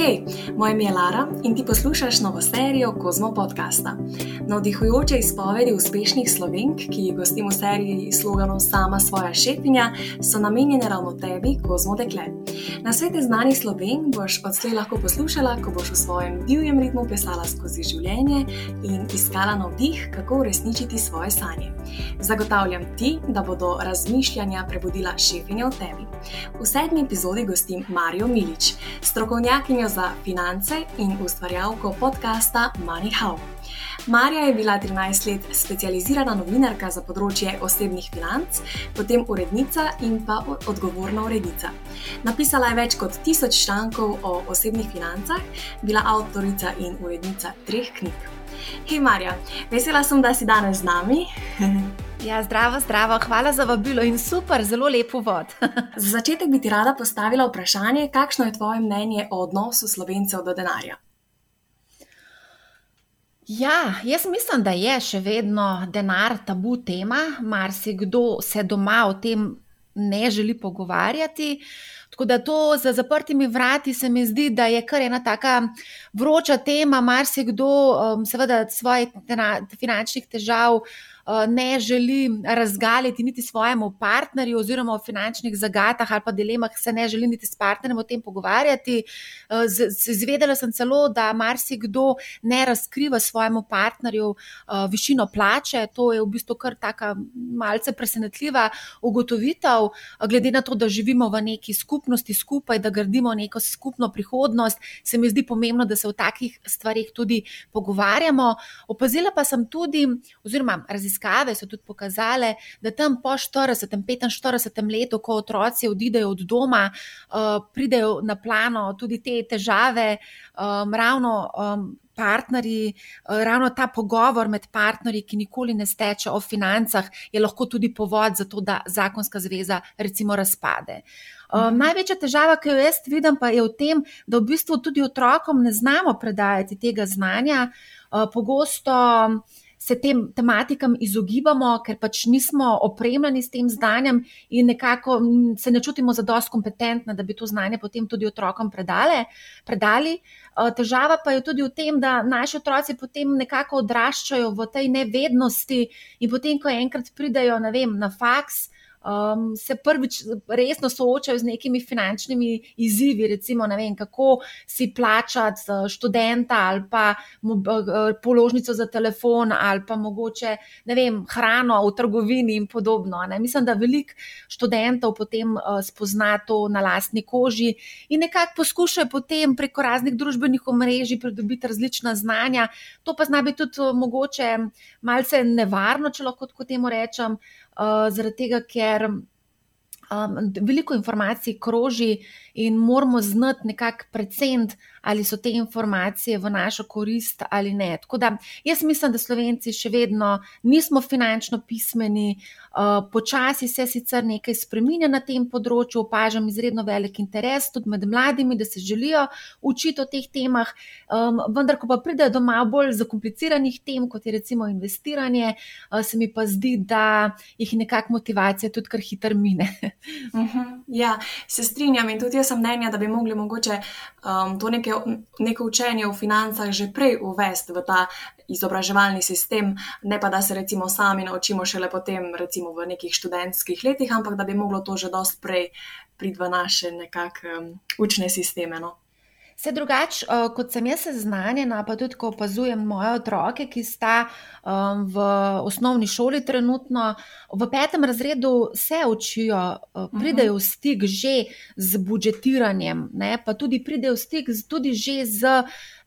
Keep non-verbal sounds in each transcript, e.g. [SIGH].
Hej, moje ime je Lara in ti poslušaš novo serijo Kozmo podcasta. Navdihujoče izpovedi uspešnih slovenk, ki jih gostim v seriji s sloganom Sama svoja šefinja, so namenjene ravno tebi, Kozmo dekle. Na svete znanih slovenk boš odslej lahko poslušala, ko boš v svojem divjem ritmu pisala skozi življenje in iskala navdih, kako uresničiti svoje sanje. Zagotavljam ti, da bodo razmišljanja prebudila šefinja v tebi. V sedmi epizodi gostim Marijo Milič, strokovnjakinjo za finance in ustvarjalko podcasta Money How. Marija je bila 13 let specializirana novinarka za področje osebnih financ, potem urednica in pa odgovorna urednica. Napisala je več kot tisoč člankov o osebnih financah, bila avtorica in urednica treh knjig. Hej, Marija, vesela sem, da si danes z nami. [LAUGHS] Ja, zdravo, zdravo, hvala za vabilo in super, zelo lepo vod. [LAUGHS] za začetek bi ti rada postavila vprašanje, kakšno je tvoje mnenje o odnosu slovencev do denarja? Ja, jaz mislim, da je še vedno denar tabu tema. Marsikdo se doma o tem ne želi pogovarjati. Tako da to za zaprtimi vrati se mi zdi, da je kar ena taka vroča tema. Marsikdo, um, seveda, svojih finančnih težav. Eh, ne želi razgaliti niti svojemu partnerju, oziroma o finančnih zagatah ali pa dilemah, se ne želi niti s partnerjem o tem pogovarjati. Eh, Zvedela sem celo, da marsikdo ne razkriva svojemu partnerju eh, višino plače. To je v bistvu kar tako malce presenetljiva ugotovitev, glede na to, da živimo v neki skupnosti skupaj, da gradimo neko skupno prihodnost. Se mi zdi pomembno, da se o takih stvarih tudi pogovarjamo. Opazila pa sem tudi, oziroma raziskala, raziskave so tudi pokazale, da tam po 40-45 letu, ko otroci odidejo od doma, uh, pridejo na plano tudi te težave, um, ravno. Um, Partnerji, uh, ravno ta pogovor med partnerji, ki nikoli ne steče o financah, je lahko tudi povod za to, da zakonska zveza, recimo, razpade. Um, največja težava, ki jo jaz vidim, pa je v tem, da v bistvu tudi otrokom ne znamo predajati tega znanja. Uh, pogosto se tem tematikam izogibamo, ker pač nismo opremljeni s tem znanjem in nekako se ne čutimo za dost kompetentna, da bi to znanje potem tudi otrokom predale, predali. Težava pa je tudi v tem, da naši otroci potem nekako odraščajo v tej nevednosti in potem, ko enkrat pridejo vem, na faks, um, se prvič resno soočajo z nekimi finančnimi izzivi, recimo, vem, kako si plačati študenta ali pa uh, položnico za telefon ali pa mogoče vem, hrano v trgovini in podobno. Ne. Mislim, da veliko študentov potem uh, spozna to na lastni koži in nekako poskušajo potem preko raznih družbenih omrežij pridobiti različna znanja. To pa zna biti tudi uh, mogoče malce nevarno, če lahko tako temu rečem. Uh, zaradi tega, ker um, veliko informacij kroži in moramo znati nekako preceniti, ali so te informacije v našo korist ali ne. Tako da jaz mislim, da Slovenci še vedno nismo finančno pismeni, uh, počasi se sicer nekaj spremenja na tem področju, opažam izredno velik interes tudi med mladimi, da se želijo učiti o teh temah, vendar, ko pa pridejo do malo bolj zakompliciranih tem, kot je recimo investiranje, uh, se mi pa zdi, da jih nekako motivacija tudi kar hitro mine. uh mhm. -huh. Ja, se strinjam in tudi jaz sem mnenja, da bi mogli mogoče um, to neke, neko učenje v financah že prej uvesti v ta izobraževalni sistem, ne pa da se recimo sami naučimo šele potem, recimo v nekih študentskih letih, ampak da bi moglo to že dost prej priti v naše nekakšne um, učne sisteme. No? Vse drugače, uh, kot sem jaz seznanjena, pa tudi ko opazujem moje otroke, ki sta um, v osnovni šoli trenutno, v petem razredu se učijo, uh, pridejo v stik že z budžetiranjem, ne, pa tudi pridejo v stik z, tudi že z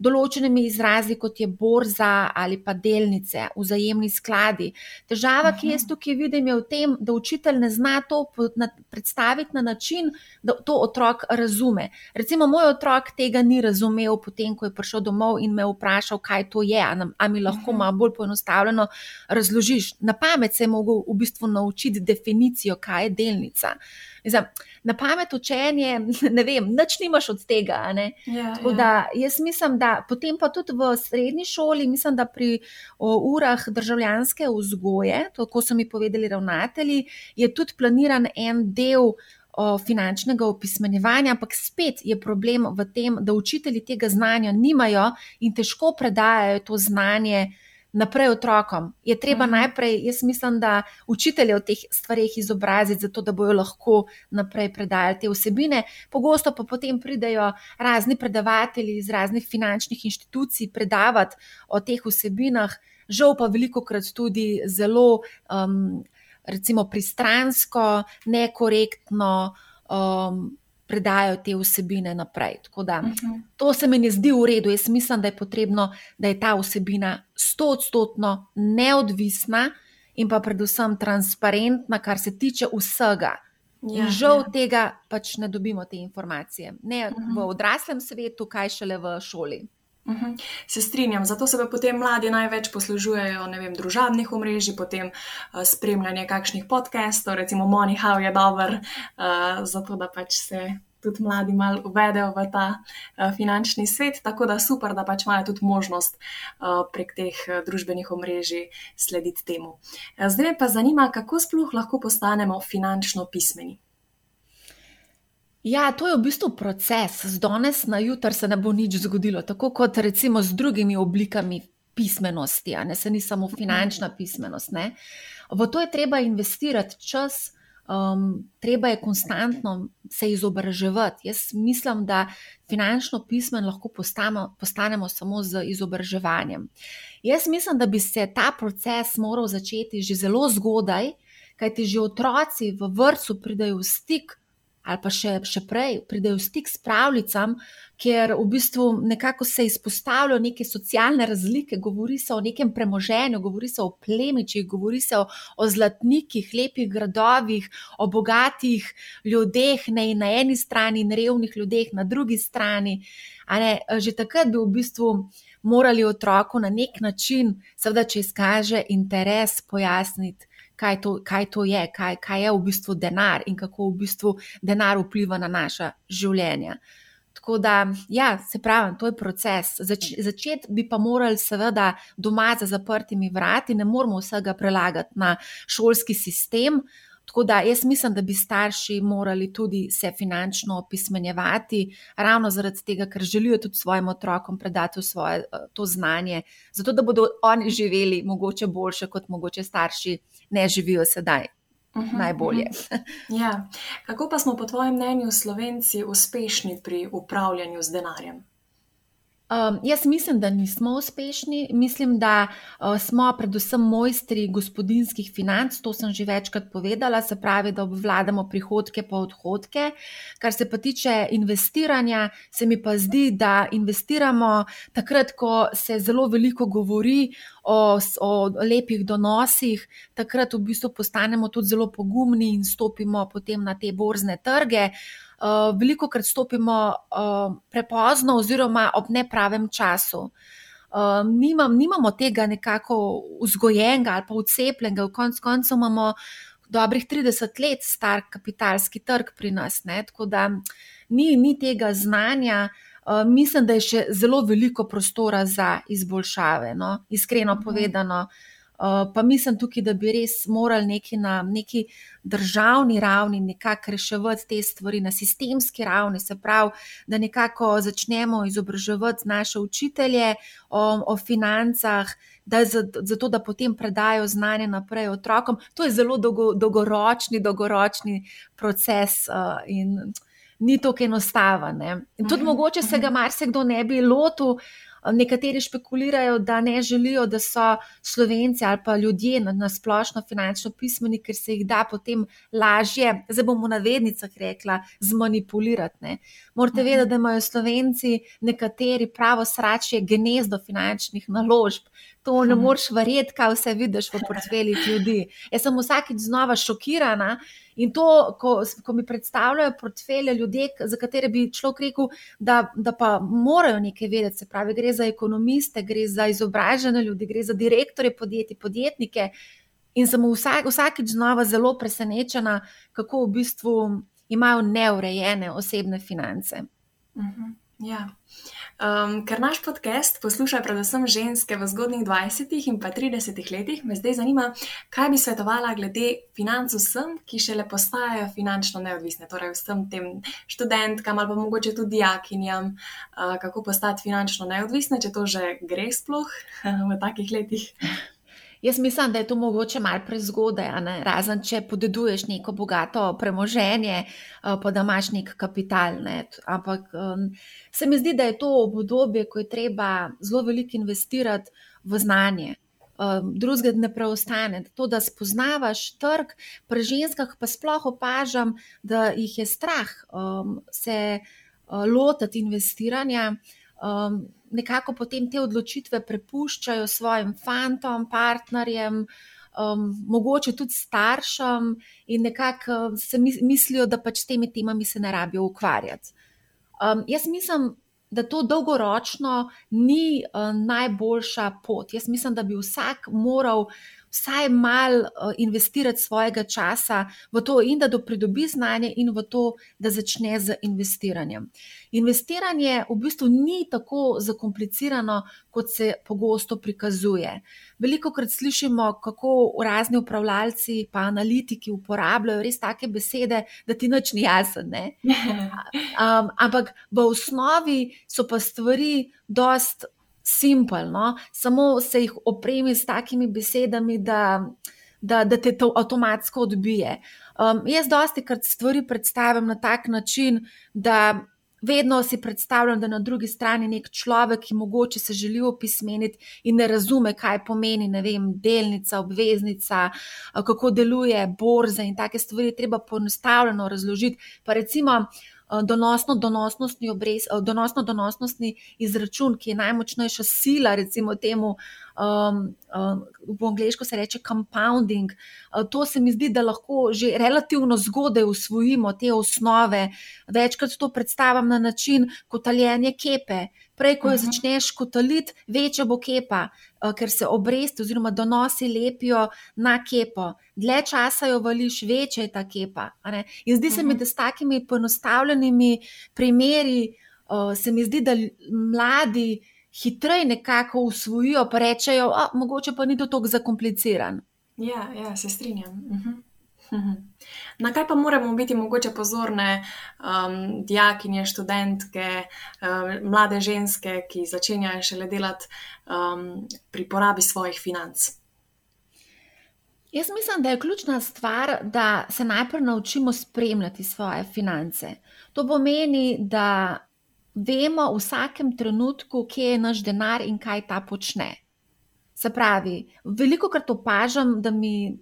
določenimi izrazi, kot je borza ali pa delnice, vzajemni skladi. Težava, ki jaz tukaj vidim, je v tem, da učitelj ne zna to predstaviti na način, da to otrok razume. Recimo, moj otrok tega ni razumel, potem, ko je prišel domov in me vprašal, kaj to je. A mi lahko uh -huh. malo bolj poenostavljeno razložiš. Na pamet se je mogel v bistvu naučiti definicijo, kaj je delnica. Zdaj, na pamet učenje, [LAUGHS] ne vem, nič nimaš od tega. Ja, ja. Da, jaz mislim, da potem pa tudi v srednji šoli, mislim, da pri o, urah državljanske vzgoje, tako so mi povedali ravnatelji, je tudi planiran en del finančnega opismenjevanja, ampak spet je problem v tem, da učitelji tega znanja nimajo in težko predajajo to znanje naprej otrokom. Je treba mhm. najprej, jaz mislim, da učitelje o teh stvarih izobraziti, zato da bojo lahko naprej predajali te vsebine. Pogosto pa potem pridejo razni predavatelji iz raznih finančnih inštitucij predavati o teh vsebinah. Žal pa veliko krat tudi zelo um, recimo pristransko, nekorektno um, predajo te vsebine naprej. Da, uh mhm. -huh. To se mi ne zdi v redu. Jaz mislim, da je potrebno, da je ta vsebina stotodstotno neodvisna in pa predvsem transparentna, kar se tiče vsega. Ja, žal ja. tega pač ne dobimo te informacije. Ne uh -huh. v mhm. odraslem svetu, kaj šele v šoli. Uhum, se strinjam, zato se pa potem mladi največ poslužujejo vem, družabnih omrežij, potem uh, spremljanje kakšnih podcastov, recimo Money How je dober, uh, zato da pač se tudi mladi malo uvedejo v ta uh, finančni svet. Tako da super, da pač imajo tudi možnost uh, prek teh uh, družbenih omrežij slediti temu. Uh, zdaj pa zanima, kako sploh lahko postanemo finančno pismeni. Ja, to je v bistvu proces, z danes na jutr se ne bo nič zgodilo, tako kot recimo z drugimi oblikami pismenosti, ne se ni samo finančna pismenost. Ne. V to je treba investirati čas, um, treba je konstantno se izobraževati. Jaz mislim, da finančno pismen lahko postamo, postanemo samo z izobraževanjem. Jaz mislim, da bi se ta proces moral začeti že zelo zgodaj, kajti že otroci v vrtu pridejo v stik ali pa še, še prej, pridejo v stik s pravljicami, ker v bistvu nekako se izpostavljajo neke socialne razlike, govori se o nekem premoženju, govori se o plemičih, govori se o, o zlatnikih, lepih gradovih, o bogatih ljudeh, ne na eni strani in revnih ljudeh na drugi strani. Ne, že takrat bi v bistvu morali otroku na nek način, seveda, če izkaže interes, pojasniti kaj to, kaj to je, kaj, kaj je v bistvu denar in kako v bistvu denar vpliva na naša življenja. Tako da, ja, se pravi, to je proces. Zač, začeti bi pa morali, seveda, doma za zaprtimi vrati, ne moramo vsega prelagati na šolski sistem. Tako da jaz mislim, da bi starši morali tudi se finančno opismenjevati, ravno zaradi tega, ker želijo tudi svojim otrokom predati svoje, eh, to znanje, zato da bodo oni živeli mogoče boljše, kot mogoče starši ne živijo sedaj. Uh -huh, Najbolje. Uh [LAUGHS] -huh. ja. Kako pa smo, po tvojem mnenju, slovenci uspešni pri upravljanju z denarjem? Um, jaz mislim, da nismo uspešni. Mislim, da uh, smo predvsem mojstri gospodinskih financ, to sem že večkrat povedala, se pravi, da obvladamo prihodke pa odhodke. Kar se pa tiče investiranja, se mi pa zdi, da investiramo takrat, ko se zelo veliko govori o, o lepih donosih, takrat v bistvu postanemo tudi zelo pogumni in stopimo potem na te borzne trge. Uh, veliko krat stopimo uh, prepozno, oziroma ob nepravem času. Uh, nimam, nimamo tega nekako vzgojenega ali pa ucepljenega, v koncu koncev imamo dobrih 30 let star kapitalski trg pri nas, ne? tako da ni, ni tega znanja. Uh, mislim, da je še zelo veliko prostora za izboljšave, no? iskreno mhm. povedano. Uh, Eh, pa mislim tukaj, da bi res morali neki na neki državni ravni nekako reševati te stvari, na sistemski ravni, se pravi, da nekako začnemo izobraževati naše učitelje o, o financah. Da zato, da potem predajo znanje naprej otrokom. To je zelo dolgo, dolgoročni, dolgoročni proces uh, in ni tako enostaven. Tudi, uh mhm, -huh, mogoče se ga mhm. marsikdo ne bi lotil, uh, Nekateri špekulirajo, da ne želijo, da so slovenci ali pa ljudje na, na splošno finančno pismeni, ker se jih da potem lažje, zdaj bomo na vednicah rekla, zmanipulirati. Ne. Morate mhm. vedeti, da imajo slovenci nekateri pravo sračje gnezdo finančnih naložb. To ne mhm. moreš verjeti, kaj vse vidiš v [LAUGHS] portfeljih ljudi. Jaz sem vsakeč znova šokirana, In to, ko, ko mi predstavljajo portfelje ljudi, za katere bi človek rekel, da, da pa morajo nekaj vedeti, se pravi, gre za ekonomiste, gre za izobražene ljudi, gre za direktore podjetij, podjetnike. In sem vsak, vsakeč znova zelo presenečena, kako v bistvu imajo neurejene osebne finance. Uh. -huh. Ja. Um, ker naš podcast poslušajo predvsem ženske v zgodnjih 20 in pa 30 letih, me zdaj zanima, kaj bi svetovala glede financ vsem, ki šele postajajo finančno neodvisne, torej vsem tem študentkam ali pa mogoče tudi dijakinjam, uh, kako postati finančno neodvisne, če to že gre sploh [LAUGHS] v takih letih. Jaz mislim, da je to mogoče malo prezgodaj, razen če podeduješ neko bogato premoženje, eh, pa da imaš nek kapital. Ne. Ampak um, se mi zdi, da je to obdobje, ko je treba zelo veliko investirati v znanje. Um, Drugega ne preostane. To, da spoznavaš trg, pri ženskah pa sploh opažam, da jih je strah um, se uh, lotiti investiranja. Um, nekako potem te odločitve prepuščajo svojim fantom, partnerjem, um, mogoče tudi staršem, in nekako um, se mislijo, da pač s temi temami se ne rabijo ukvarjati. Um, jaz mislim, da to dolgoročno ni uh, najboljša pot. Jaz mislim, da bi vsak moral vsaj malo uh, investirati svojega časa v to, in da pridobi znanje, in v to, da začne z investiranjem. Investiranje v bistvu ni tako zakomplicirano, kot se pogosto prikazuje. Veliko krat slišimo, kako razni upravljalci in analitiki uporabljajo res take besede, da ti noč ni jasno. Um, [LAUGHS] ampak v osnovi so pa stvari dost simpel, no? samo se jih opremi s takimi besedami, da, da, da te to avtomatsko odbije. Um, jaz dosti krat stvari predstavim na tak način, da vedno si predstavljam, da na drugi strani nek človek, ki mogoče se želi opismeniti in ne razume, kaj pomeni, vem, delnica, obveznica, kako deluje borza in take stvari, treba poenostavljeno razložiti. Pa recimo, Eh, donosno donosnostni, obrez, eh, donosno donosnostni izračun, ki je najmočnejša sila, recimo temu, um, um, v angliško se reče compounding. Uh, to se mi zdi, da lahko že relativno zgodaj usvojimo te osnove. Večkrat to predstavljam na način kot taljenje kepe. Prej, ko jo mhm. začneš kotaliti, večja bo kepa, uh, ker se obresti oziroma donosi lepijo na kepo. Dlje časa jo vališ, večja je ta kepa. In zdi se mi, mhm. da s takimi poenostavljenimi primeri uh, se mi zdi, da mladi hitreje nekako usvojijo, pa rečejo, da mogoče pa ni to tako zakompliciran. Ja, ja, se strinjam. Mhm. Mhm. Na kaj pa moramo biti mogoče pozorne, um, dijakinje, študentke, um, mlade ženske, ki začenjajo šele delati um, pri porabi svojih financ? Jaz mislim, da je ključna stvar, da se najprej naučimo spremljati svoje finance. To pomeni, da vemo v vsakem trenutku, kje je naš denar in kaj ta počne. Se pravi, veliko krat opažam, da mi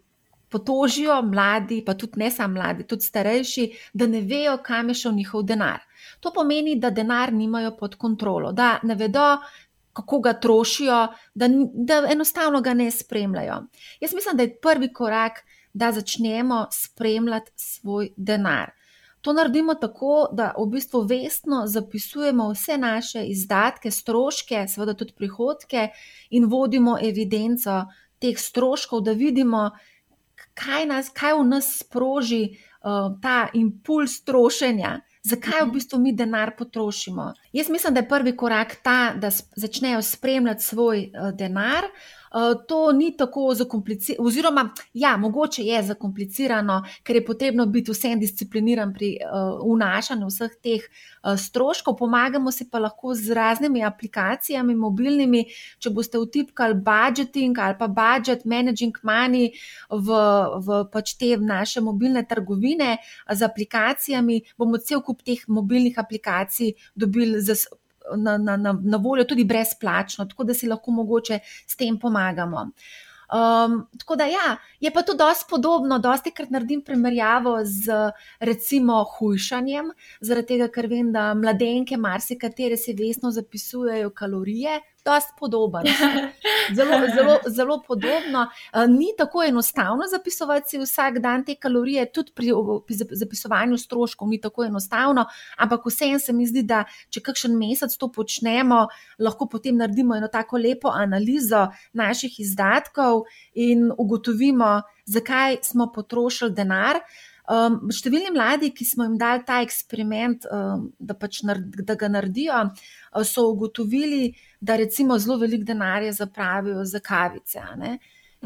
potožijo mladi, pa tudi ne samo mladi, tudi starejši, da ne vejo, kam je šel njihov denar. To pomeni, da denar nimajo pod kontrolo, da ne vedo, kako ga trošijo, da, da enostavno ga ne spremljajo. Jaz mislim, da je prvi korak, da začnemo spremljati svoj denar. To naredimo tako, da v bistvu vestno zapisujemo vse naše izdatke, stroške, seveda tudi prihodke, in vodimo evidenco teh stroškov, da vidimo, kaj, nas, kaj v nas sproži uh, ta impuls trošenja. Zakaj v mhm. bistvu mi denar potrošimo? Jaz mislim, da je prvi korak ta, da začnejo spremljati svoj uh, denar, uh, to ni tako zakomplicirano, oziroma, ja, mogoče je zakomplicirano, ker je potrebno biti vsem discipliniran pri uh, vnašanju vseh teh uh, stroškov. Pomagamo si pa lahko z raznimi aplikacijami, mobilnimi. Če boste vtipkali budgeting ali pa budget managing money v, v pač te naše mobilne trgovine z aplikacijami, bomo cel kup teh mobilnih aplikacij dobili za na, na, na, na voljo tudi brezplačno, tako da si lahko mogoče s tem pomagamo. Um, tako da, ja, je pa to dosti podobno, dosti krat naredim primerjavo z recimo hujšanjem, zaradi tega, ker vem, da mladenke, marsikatere si vesno zapisujejo kalorije, dosti podoben. Zelo, zelo, zelo podobno. Uh, ni tako enostavno zapisovati vsak dan te kalorije, tudi pri zapisovanju stroškov ni tako enostavno, ampak vseeno se mi zdi, da če kakšen mesec to počnemo, lahko potem naredimo eno tako lepo analizo naših izdatkov in ugotovimo, zakaj smo potrošili denar. Um, številni mladi, ki smo jim dali ta eksperiment, um, da, pač nar da ga naredijo, so ugotovili, da recimo zelo veliko denarja zapravijo za kavice.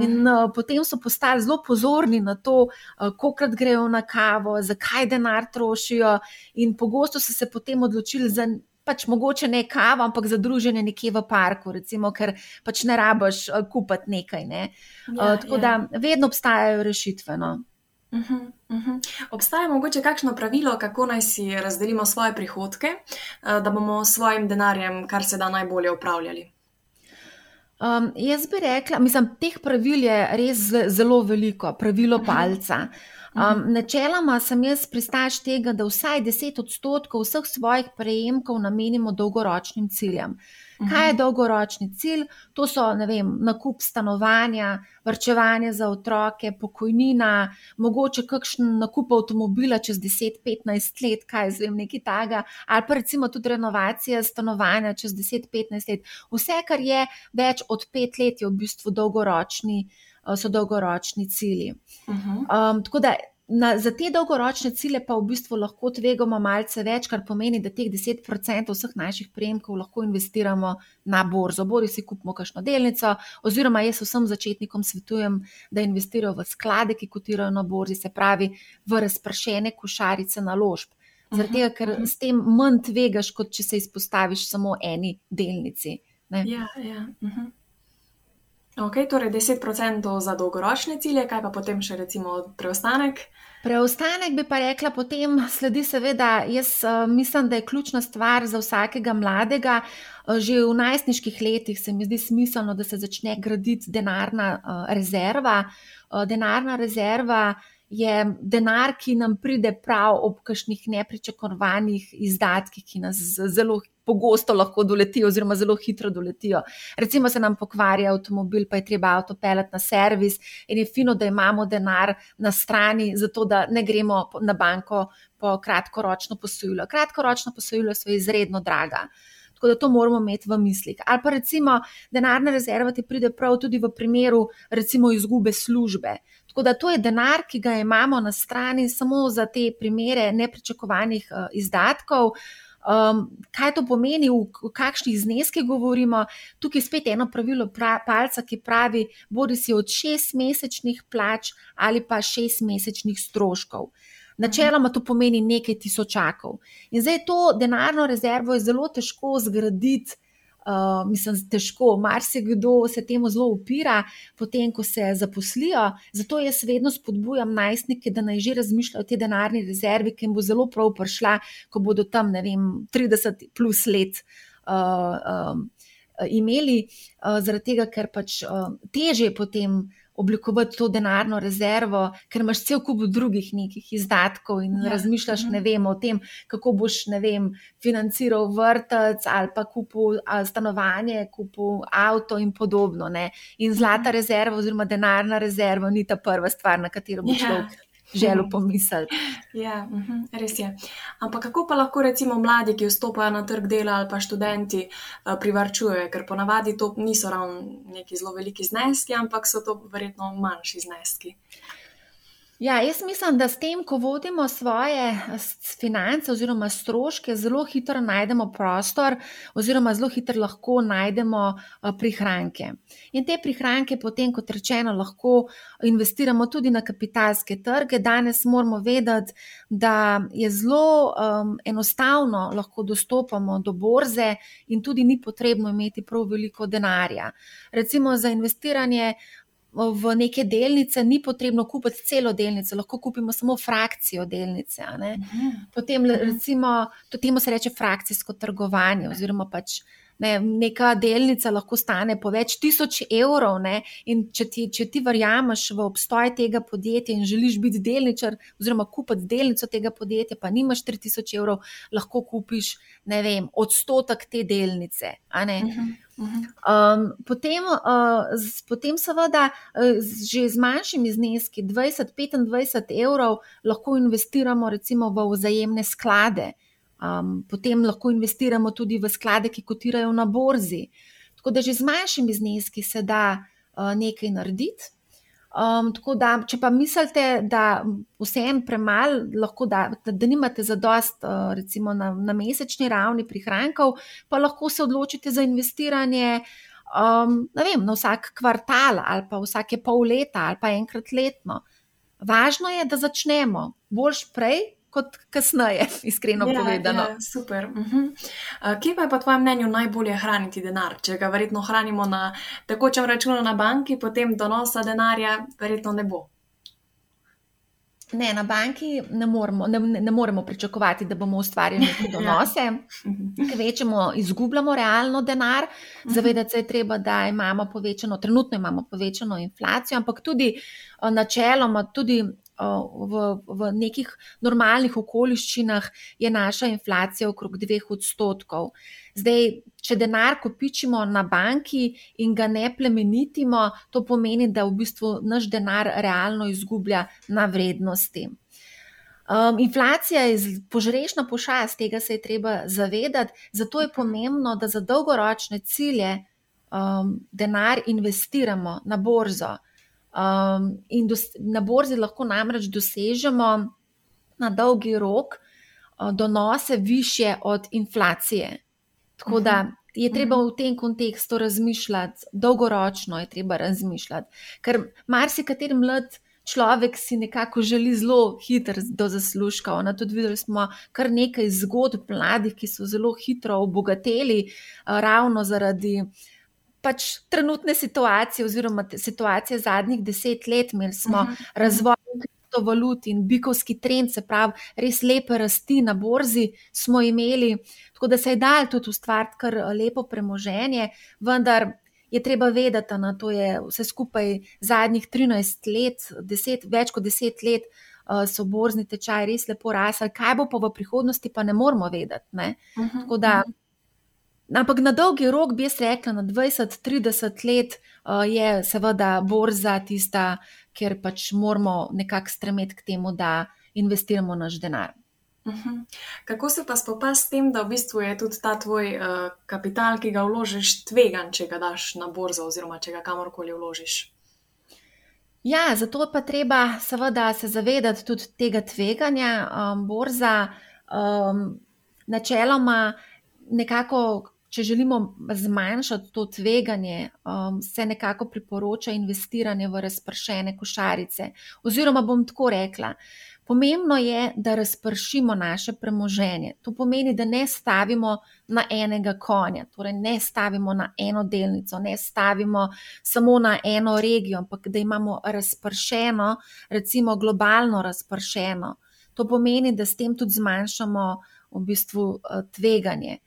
In uh, potem so postali zelo pozorni na to, uh, koliko grejo na kavo, zakaj denar trošijo, in pogosto so se potem odločili za pač mogoče ne kavo, ampak za druženje nekje v parku, recimo, ker pač ne rabiš uh, kupiti nekaj. Ne? Ja, uh, tako ja. da vedno obstajajo rešitve. No? Uh -huh, uh -huh. Obstaja mogoče kakšno pravilo, kako naj si razdelimo svoje prihodke, da bomo s svojim denarjem kar se da najbolje upravljali? Um, jaz bi rekla, mislim, teh pravil je res zelo veliko, pravilo palca. Um, načeloma sem jaz pristaš tega, da vsaj 10 odstotkov vseh svojih prejemkov namenimo dolgoročnim ciljem. Kaj je dolgoročni cilj? To so vem, nakup stanovanja, vrčevanje za otroke, pokojnina, mogoče kakšen nakup avtomobila čez 10-15 let, kaj zvem, nekaj takega, ali pa recimo tudi renovacija stanovanja čez 10-15 let. Vse, kar je več od 5 let, je v bistvu dolgoročni. Eh, so dolgoročni cilji. Uh -huh. um, tako da na, za te dolgoročne cilje pa v bistvu lahko tvegamo malce več, kar pomeni, da teh 10% vseh naših prejemkov lahko investiramo na borzo. Bori si kupimo kakšno delnico, oziroma jaz vsem začetnikom svetujem, da investirajo v sklade, ki kotirajo na borzi, se pravi v razpršene košarice naložb. Zaradi tega, ker s tem manj tvegaš, kot če se izpostaviš samo eni delnici. Ne? Ja, ja. Uh -huh. Ok, torej 10% za dolgoročne cilje, kaj pa potem še recimo preostanek? Preostanek bi pa rekla, potem sledi seveda, jaz uh, mislim, da je ključna stvar za vsakega mladega. Uh, že v najstniških letih se mi zdi smiselno, da se začne graditi denarna uh, rezerva. Denarna rezerva je denar, ki nam pride prav ob kakšnih nepričakovanih izdatkih, ki nas zelo pogosto lahko doletijo, oziroma zelo hitro doletijo. Recimo, se nam pokvari avtomobil, pa je treba avto pelati na servis, in je fino, da imamo denar na strani, zato da ne gremo na banko po kratkoročno posojilo. Kratkoročno posojilo so izredno draga. Tako da to moramo imeti v mislih. Ali pa recimo, denarna rezerva ti pride prav tudi v primeru, recimo, izgube službe. Tako da to je denar, ki ga imamo na strani samo za te primere nepričakovanih uh, izdatkov. Um, kaj to pomeni, v, v kakšnih zneskih govorimo? Tukaj je spet eno pravilo pra, palca, ki pravi, bodi si od šestmesečnih plač ali pa šestmesečnih stroškov. Načeloma to pomeni nekaj tisočakov. In zdaj to denarno rezervo je zelo težko zgraditi uh, mislim, težko. Marsikdo se temu zelo upira, potem, ko se zaposlijo. Zato jaz vedno spodbujam najstnike, da naj že razmišljajo o tej denarni rezervi, ki jim bo zelo prav prišla, ko bodo tam, ne vem, 30 plus let. Uh, um, Imeli, uh, zaradi tega, ker pač uh, teže potem oblikovati to denarno rezervo, ker imaš cel kup drugih nekih izdatkov in ja. razmišljaš mhm. vem, o tem, kako boš vem, financiral vrtec ali pa kupil stanovanje, kupil avto in podobno. Ne? In zlata mhm. rezerva oziroma denarna rezerva ni ta prva stvar, na katero bo ja. Želel pomisliti. Ja, uh -huh, res je. Ampak kako pa lahko recimo mladi, ki vstopajo na trg dela ali pa študenti, uh, privarčujejo, ker ponavadi to niso ravno neki zelo veliki zneski, ampak so to verjetno manjši zneski. Ja, jaz mislim, da s tem, ko vodimo svoje finance oziroma stroške, zelo hitro najdemo prostor, oziroma zelo hitro lahko najdemo prihranke. In te prihranke potem, kot rečeno, lahko investiramo tudi na kapitalske trge. Danes moramo vedeti, da je zelo um, enostavno lahko dostopamo do borze in tudi ni potrebno imeti prav veliko denarja. Recimo za investiranje v neke delnice, ni potrebno kupiti celo delnico, lahko kupimo samo frakcijo delnice. Mhm. Potem, mhm. recimo, to temu se reče frakcijsko trgovanje, oziroma pač. Ne, neka delnica lahko stane po več tisoč evrov, ne, in če ti, če ti verjameš v obstoj tega podjetja in želiš biti delničar, oziroma kupiti delnico tega podjetja, pa nimaš 3000 evrov, lahko kupiš vem, odstotek te delnice. Um, potem, uh, z, potem, seveda, uh, že z manjšimi zneski, 20-25 evrov, lahko investiramo recimo v vzajemne sklade, um, potem lahko investiramo tudi v sklade, ki kotirajo na borzi. Tako da že z manjšimi zneski se da uh, nekaj narediti. Um, tako da, če pa mislite, da vsem premalo, da, da, da nimate za dost, uh, recimo na, na mesečni ravni prihrankov, pa lahko se odločite za investiranje um, vem, na vsak kvartal ali pa vsake pol leta ali pa enkrat letno. Važno je, da začnemo boljš prej, kot kasneje, [LAUGHS] iskreno ja, povedano. Ja, super. Uh -huh. uh, kje pa je po tvojem mnenju najbolje hraniti denar? Če ga verjetno hranimo na tekočem računu na banki, potem donosa denarja verjetno ne bo. Ne, na banki ne moremo, ne, ne moremo pričakovati, da bomo ustvarili [LAUGHS] neke ja. donose. ja. Večemo, izgubljamo realno denar, mhm. zavedati se je treba, da imamo povečano, trenutno imamo povečano inflacijo, ampak tudi načeloma, tudi v, v nekih normalnih okoliščinah je naša inflacija okrog dveh odstotkov. Zdaj, če denar kopičimo na banki in ga ne plemenitimo, to pomeni, da v bistvu naš denar realno izgublja na vrednosti. Um, inflacija je požrešna pošast, tega se je treba zavedati, zato je pomembno, da za dolgoročne cilje um, denar investiramo na borzo. Um, in dos, na borzi lahko namreč dosežemo na dolgi rok uh, donose više od inflacije. Tako da mhm. je treba v tem kontekstu razmišljati, dolgoročno je treba razmišljati, ker marsikateri mlad. Človek si nekako želi zelo hitro do zaslužka. Ona tudi videli smo kar nekaj zgodb mladih, ki so zelo hitro obogateli, uh, ravno zaradi uh, pač trenutne situacije, oziroma situacije zadnjih deset let, imeli smo uh mhm. -huh. razvoj kriptovalut in bikovski trend, se pravi, res lepe rasti na borzi smo imeli, tako da se je dal tudi ustvariti kar lepo premoženje, vendar. Je treba vedeti, da to je vse skupaj zadnjih 13 let, 10, več kot 10 let, uh, so borzni tečaji res lepo rasli. Kaj bo pa v prihodnosti, pa ne moramo vedeti. Uh mhm, -huh, Tako da uh -huh. Ampak na dolgi rok bi jaz rekla, na 20-30 let uh, je seveda borza tista, kjer pač moramo nekako stremeti k temu, da investiramo naš denar. Uh mhm. -huh. Kako se pa spopasti s tem, da v bistvu je tudi ta tvoj uh, kapital, ki ga vložiš, tvegan, če ga daš na borzo, oziroma če ga kamorkoli vložiš? Ja, zato je pa treba seveda se zavedati tudi tega tveganja. Um, borza um, načeloma nekako če želimo zmanjšati to tveganje, um, se nekako priporoča investiranje v razpršene košarice. Oziroma, bom tako rekla, pomembno je, da razpršimo naše premoženje. To pomeni, da ne stavimo na enega konja, torej ne stavimo na eno delnico, ne stavimo samo na eno regijo, ampak da imamo razpršeno, recimo globalno razpršeno. To pomeni, da s tem tudi zmanjšamo v bistvu tveganje.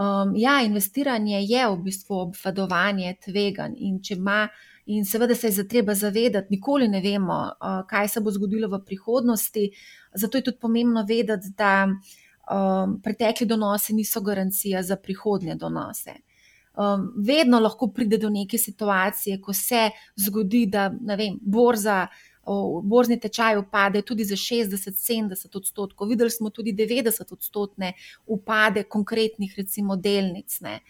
Um, ja, investiranje je v bistvu obvladovanje tveganj in če ima. In seveda se je treba zavedati, nikoli ne vemo, uh, kaj se bo zgodilo v prihodnosti. Zato je tudi pomembno vedeti, da um, pretekli donosi niso garancija za prihodnje donose. Um, vedno lahko pride do neke situacije, ko se zgodi, da vem, borza borzni tečaj upade tudi za 60-70 odstotkov. Videli smo tudi 90 odstotne upade konkretnih, recimo, delnic. Ne.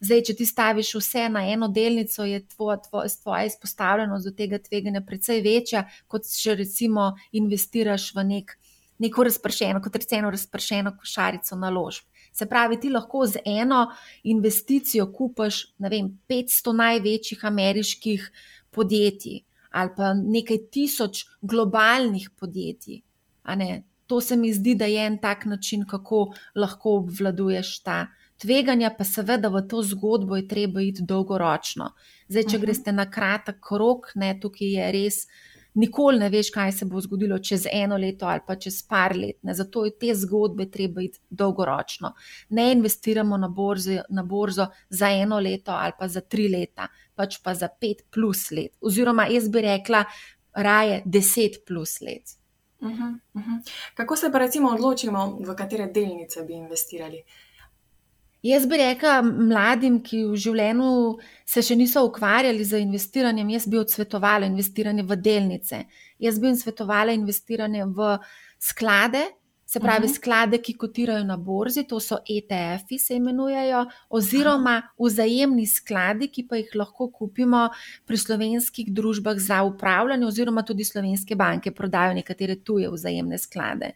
Zdaj, če ti staviš vse na eno delnico, je tvoja, tvoja, tvoja izpostavljenost do tega tveganja precej večja, kot če recimo investiraš v nek, neko razpršeno, kot rečeno, razpršeno košarico naložb. Se pravi, ti lahko z eno investicijo kupaš, vem, 500 največjih ameriških podjetij ali pa nekaj tisoč globalnih podjetij. To se mi zdi, da je en tak način, kako lahko obvladuješ ta tveganja, pa seveda v to zgodbo je treba iti dolgoročno. Zdaj, če uh -huh. greste na kratek rok, ne, tukaj je res. Nikoli ne veš, kaj se bo zgodilo čez eno leto ali pa čez par let. Ne. Zato je te zgodbe treba iti dolgoročno. Ne investiramo na, borzi, na borzo za eno leto ali pa za tri leta pač pa za pet plus let, oziroma jaz bi rekla, raje deset plus let. Uh -huh, uh -huh. Kako se pa recimo odločimo, v katere delnice bi investirali? Jaz bi rekla mladim, ki v življenju se še niso ukvarjali z investiranjem, jaz bi odsvetovala investiranje v delnice. Jaz bi jim svetovala investiranje v sklade, se pravi uh -huh. sklade, ki kotirajo na borzi, to so ETF-i, se imenujejo, oziroma vzajemni skladi, ki pa jih lahko kupimo pri slovenskih družbah za upravljanje, oziroma tudi slovenske banke prodajo nekatere tuje vzajemne sklade.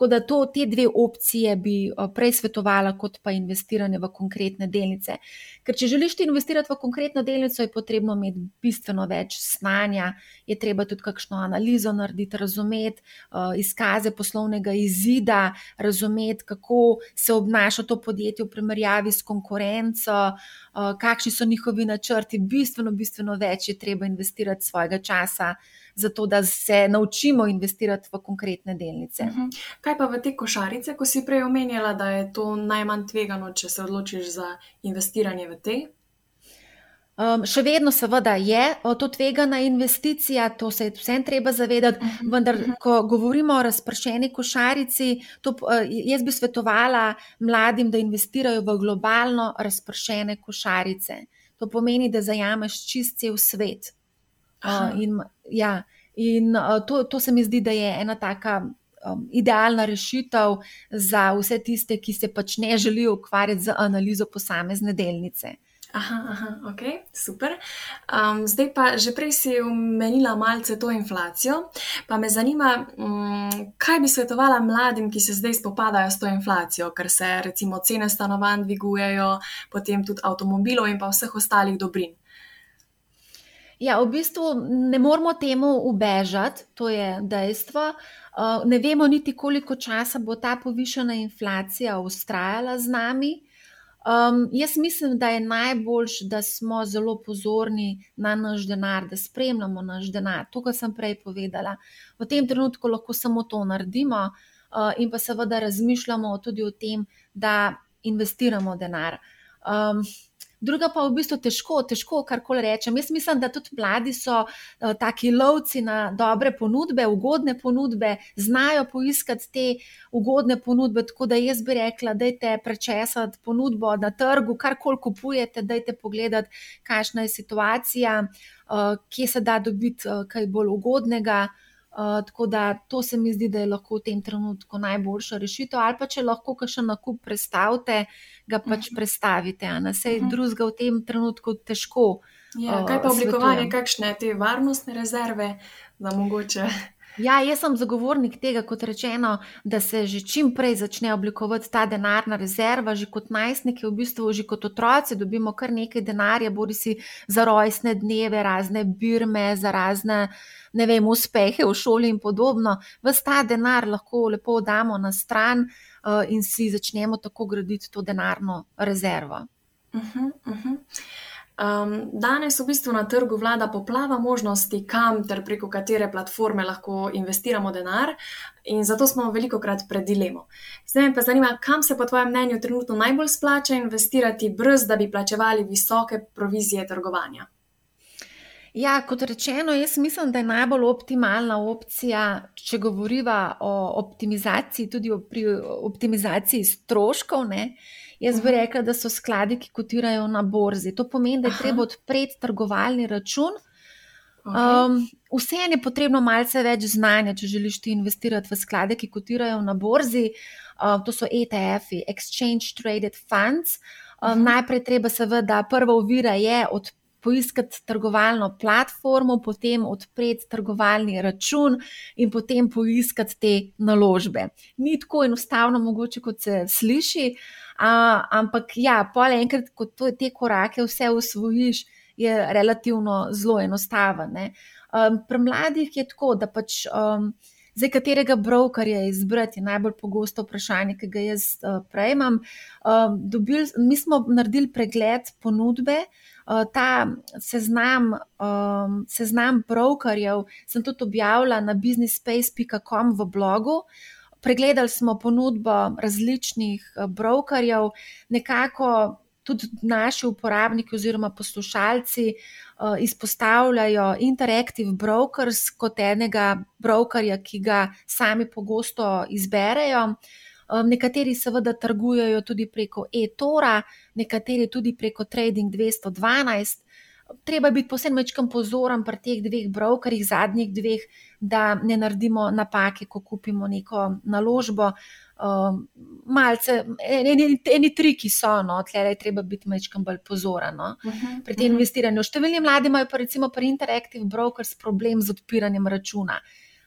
Tako da to, te dve opcije bi eh, prej svetovala, kot pa investiranje v konkretne delnice. Ker če želiš investirati v konkretno delnico, je potrebno imeti bistveno več znanja, je treba tudi kakšno analizo narediti, razumeti uh, izkaze poslovnega izida, razumeti, kako se obnaša to podjetje v primerjavi s konkurenco, uh, kakšni so njihovi načrti. Bistveno, bistveno več je treba investirati svojega časa zato da se naučimo investirati v konkretne delnice. Uh mhm. -huh. Kaj pa v te košarice, ko si prej omenjala, da je to najmanj tvegano, če se odločiš za investiranje v te? Um, še vedno, seveda, je to tvegana investicija, to se je vsem treba zavedati, mhm. vendar, mhm. ko govorimo o razpršeni košarici, to, jaz bi svetovala mladim, da investirajo v globalno razpršene košarice. To pomeni, da zajameš čist cel svet. Uh, in ja, in uh, to, to se mi zdi, da je ena taka um, idealna rešitev za vse tiste, ki se pač ne želijo ukvarjati z analizo posamezne delnice. Aha, aha, ok, super. Um, zdaj pa že prej si omenila malce to inflacijo, pa me zanima, um, kaj bi svetovala mladim, ki se zdaj spopadajo s to inflacijo, ker se recimo cene stanovanj dvigujejo, potem tudi avtomobilov in pa vseh ostalih dobrin. Ja, v bistvu ne moramo temu ubežati, to je dejstvo. Uh, ne vemo niti, koliko časa bo ta povišena inflacija ustrajala z nami. Um, jaz mislim, da je najboljš, da smo zelo pozorni na naš denar, da spremljamo naš denar. To, kar sem prej povedala. V tem trenutku lahko samo to naredimo, uh, in pa seveda razmišljamo tudi o tem, da investiramo denar. Um, druga pa v bistvu težko, težko karkoli rečem. Jaz mislim, da tudi mladi so uh, taki lovci na dobre ponudbe, ugodne ponudbe, znajo poiskati te ugodne ponudbe. Tako da jaz bi rekla, da je prečesati ponudbo na trgu, karkoli kupujete, da je pogledati, kakšna je situacija, uh, kje se da dobiti uh, kaj bolj ugodnega. Tako da to se mi zdi, da je lahko v tem trenutku najboljša rešitev. Ali pa če lahko še nakup predstavite, ga pač uh -huh. predstavite. Sej uh -huh. drugega v tem trenutku težko. Ja, kaj pa oblikovanje, uh, kakšne te varnostne rezerve, da mogoče. Ja, jaz sem zagovornik tega, kot rečeno, da se že čim prej začne oblikovati ta denarna rezerva. Že kot najstniki, v bistvu že kot otroci, dobimo kar nekaj denarja, bodi si za rojstne dneve, razne birme, za razne ne vem, uspehe v šoli in podobno. Ves ta denar lahko lepo damo na stran uh, in si začnemo tako graditi to denarno rezervo. Uh -huh, uh -huh. Um, danes v bistvu na trgu vlada poplava možnosti, kam ter preko katere platforme lahko investiramo denar, in zato smo veliko krat pred dilemo. Zdaj me pa zanima, kam se po tvojem mnenju trenutno najbolj splača investirati, brez da bi plačevali visoke provizije trgovanja. Ja, kot rečeno, jaz mislim, da je najbolj optimalna opcija, če govoriva o optimizaciji, tudi o, pri optimizaciji stroškov. Ne, Jaz bi rekla, da so skladi, ki kotirajo na borzi. To pomeni, da je Aha. treba odpreti trgovalni račun. Um, Vseeno je potrebno malce več znanja, če želiš ti investirati v sklade, ki kotirajo na borzi. Uh, to so ETF-i, Exchange Traded Funds. Um, mhm. Najprej treba, seveda, prva ovira je od, poiskati trgovalno platformo, potem odpreti trgovalni račun in potem poiskati te naložbe. Ni tako enostavno, mogoče kot se sliši. A, ampak ja, pol enkrat, ko to, te korake vse usvojiš, je relativno zelo enostaven. Um, pri mladih je tako, da pač. Um, Zdaj, katerega brokerja izbrati, je najbolj pogosto vprašanje, ki ga jaz uh, prejemam. Uh, dobil, mi smo naredili pregled ponudbe, uh, ta seznam, um, seznam brokerjev sem tudi objavila na businessspace.com v blogu. Uh, pregledali smo ponudbo različnih eh, brokerjev, nekako tudi naši uporabniki oziroma poslušalci uh, izpostavljajo Interactive Brokers kot enega brokerja, ki ga sami pogosto izberejo. Um, nekateri seveda trgujejo tudi preko e-tora, nekateri tudi preko Trading 212. treba biti posebno večkrat pozoren pri teh dveh brokerjih, zadnjih dveh, da ne naredimo napake, ko kupimo neko naložbo. Um, malce, eni, eni triki so, no, tle je treba biti večkrat bolj pozoren no, uh -huh, pri tem uh -huh. investiranju. Številni mladi imajo pa recimo pri Interactive Brokers problem z odpiranjem računa.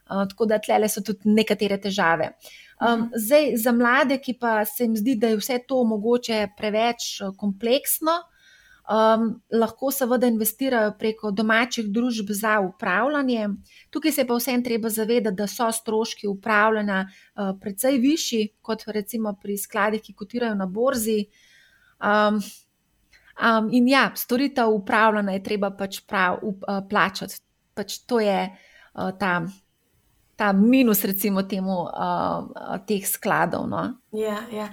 Uh, tako da tle so tudi nekatere težave. Um, zdaj, za mlade, ki pa se jim zdi, da je vse to mogoče preveč kompleksno, um, lahko seveda investirajo preko domačih družb za upravljanje. Tukaj se pa vsem treba zavedati, da so stroški upravljanja uh, precej višji kot recimo pri skladih, ki kotirajo na borzi. Um, um, in ja, storitev upravljanja je treba pač prav up, uh, plačati. Pač to je uh, ta. Ta minus, recimo, temu, uh, teh skladov. No? Ja, ja.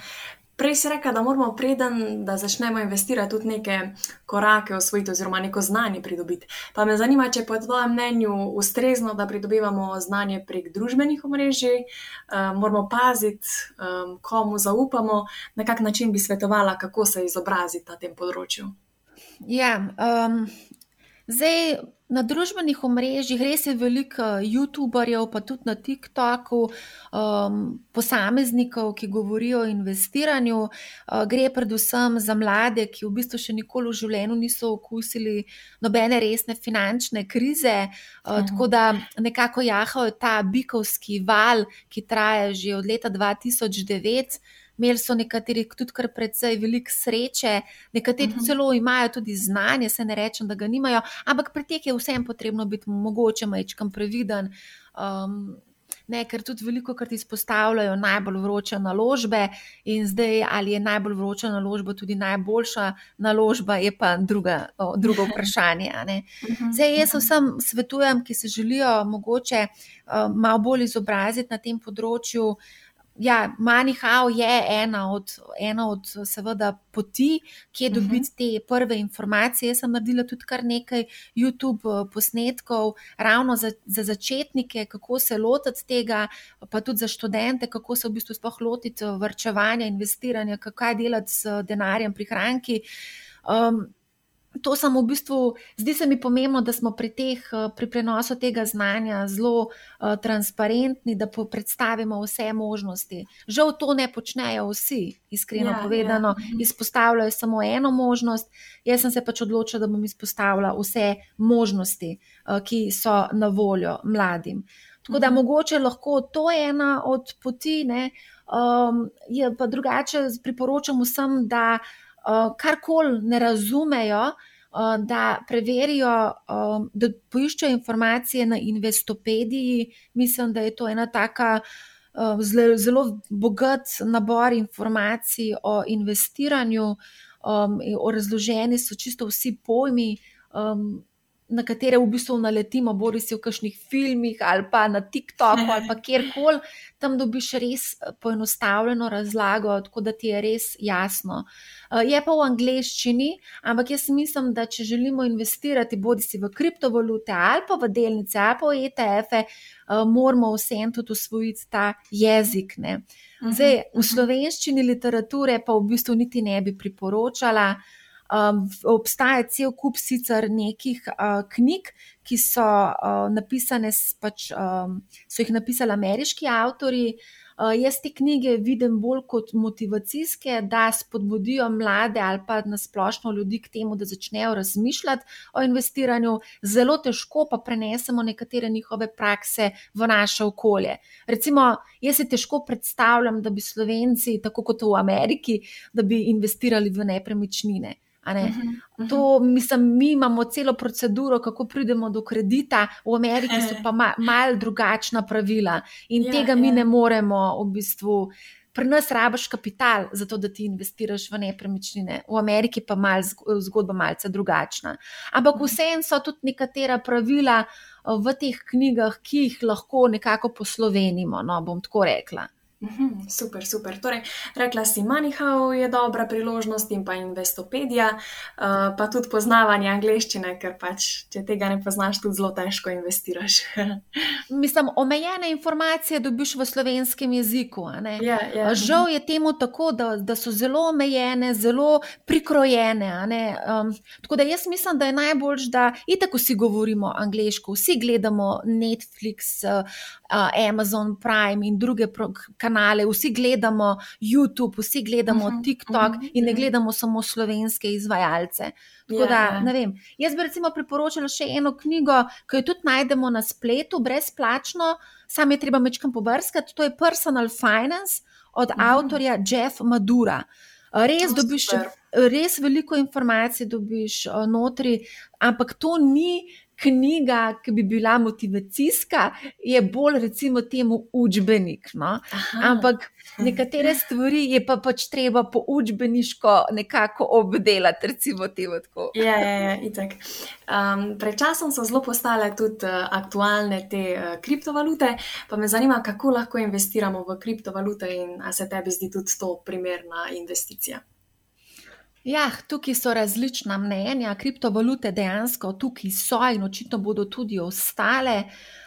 Prej si rekel, da moramo preden, da začnemo investirati, tudi neke korake osvojiti, oziroma neko znanje pridobiti. Pa me zanima, če po tvojem mnenju ustrezno, da pridobivamo znanje prek družbenih omrežij, um, moramo paziti, um, komu zaupamo, na kak način bi svetovala, kako se izobraziti na tem področju. Ja, um, zdaj. Na družbenih omrežjih res je veliko YouTuberjev, pa tudi na TikToku, um, posameznikov, ki govorijo o investiranju. Uh, gre predvsem za mlade, ki v bistvu še nikoli v življenju niso okusili nobene resne finančne krize. Uh, tako da nekako jahajo ta bikovski val, ki traja že od leta 2009 imeli so nekateri tudi kar precej veliko sreče, nekateri uh mhm. -huh. celo imajo tudi znanje, se ne rečem, da ga nimajo, ampak pri teh je vsem potrebno biti mogoče majčkam previden. Um, Ne, ker tudi veliko krat izpostavljajo najbolj vroče naložbe, in zdaj ali je najbolj vroča naložba tudi najboljša naložba, je pa druga, o, drugo [LAUGHS] vprašanje. Mhm. Zdaj, jaz vsem svetujem, ki se želijo mogoče uh, malo bolj izobraziti na tem področju, uh, ja, Manihau je ena od, ena od seveda, poti, kje mhm. dobiti te prve informacije. Jaz sem naredila tudi kar nekaj YouTube eh, posnetkov, ravno za, za začetnike, kako se lotiti tega, pa tudi za študente, kako se v bistvu sploh lotiti eh, vrčevanja, investiranja, kaj delati z denarjem, prihranki. Um, to sem v bistvu, zdi se mi pomembno, da smo pri, teh, eh, pri prenosu tega znanja zelo uh, transparentni, da predstavimo vse možnosti. Žal to ne počnejo vsi, iskreno ja, povedano, ja. izpostavljajo samo eno možnost. Jaz sem se pač odločila, da bom izpostavila vse možnosti, uh, ki so na voljo mladim. Tako da mhm. mogoče lahko to je ena od poti, um, je pa drugače priporočam vsem, da uh, karkoli ne razumejo, uh, da preverijo, uh, da poiščejo informacije na Investopediji. Mislim, da je to ena taka. Zelo, zelo bogat nabor informacij o investiranju, um, o razloženi so čisto vsi pojmi, um, na katere v bistvu naletimo, bori se v kakšnih filmih ali pa na TikToku ali pa [LAUGHS] kjerkoli, tam dobiš res eh, poenostavljeno razlago, tako da ti je res jasno. Eh, je pa v angleščini, ampak jaz mislim, da če želimo investirati bodi si v kriptovalute ali pa v delnice ali pa v ETF-e, eh, moramo vsem tudi usvojiti ta jezik. Ne. Mhm, Zdaj, v mhm. slovenščini literature pa v bistvu niti ne bi priporočala. Um, obstaja cel kup sicer nekih uh, knjig, ki so uh, napisane, pač, um, so jih napisali ameriški avtori. Uh, jaz te knjige vidim bolj kot motivacijske, da spodbudijo mlade ali pa nasplošno ljudi k temu, da začnejo razmišljati o investiranju. Zelo težko pa prenesemo nekatere njihove prakse v naše okolje. Recimo, jaz si težko predstavljam, da bi Slovenci, tako kot v Ameriki, da bi investirali v nepremičnine. Uh -huh, uh -huh. To, mislim, mi imamo celo proceduro, kako pridemo do kredita, v Ameriki so pa ma, malo drugačna pravila in ja, tega mi ja. ne moremo v bistvu. Pri nas rabiš kapital, zato da ti investiraš v nepremičnine, v Ameriki pa je zgodba malce drugačna. Ampak mhm. vseeno so tudi nekatera pravila eh, v teh knjigah, ki jih lahko nekako poslovenimo. No, bom tako rekla. Mhm, super, super. Torej, rekla si, Manihau je dobra priložnost in pa Investopedija, uh, pa tudi poznavanje angleščine, ker pač, če tega ne poznaš, tudi zelo težko investiraš. [LAUGHS] Mislim, omejene informacije dobiš v slovenskem jeziku. Ja, ja. Žal je temu tako, da, da so zelo omejene, zelo prikrojene. Um, tako da jaz mislim, da je najbolj, da itak vsi govorimo angliško, vsi gledamo Netflix, uh, Amazon Prime in druge kanale, vsi gledamo YouTube, vsi gledamo uh mhm, -huh, TikTok uh -huh, in ne mhm. gledamo samo slovenske izvajalce. Tako da. Ja. ne vem. Jaz bi recimo priporočila še eno knjigo, ki jo tudi najdemo na spletu, brezplačno, sam je treba mečkam pobrskati. To je Personal Finance od uh mhm. -huh. avtorja Jeff Madura. Res dobiš, res veliko informacij dobiš notri, ampak to ni knjiga, ki bi bila motivacijska, je bolj recimo temu učbenik. No? Ampak nekatere stvari je pa pač treba po učbeniško nekako obdelati, recimo temu tako. Ja, ja, ja, itak. Um, pred časom so zelo postale tudi uh, aktualne te uh, kriptovalute, pa me zanima, kako lahko investiramo v kriptovalute in ali se tebi zdi tudi to primerna investicija. Ja, tukaj so različna mnenja. Kriptovalute dejansko tukaj so in očitno bodo tudi ostale.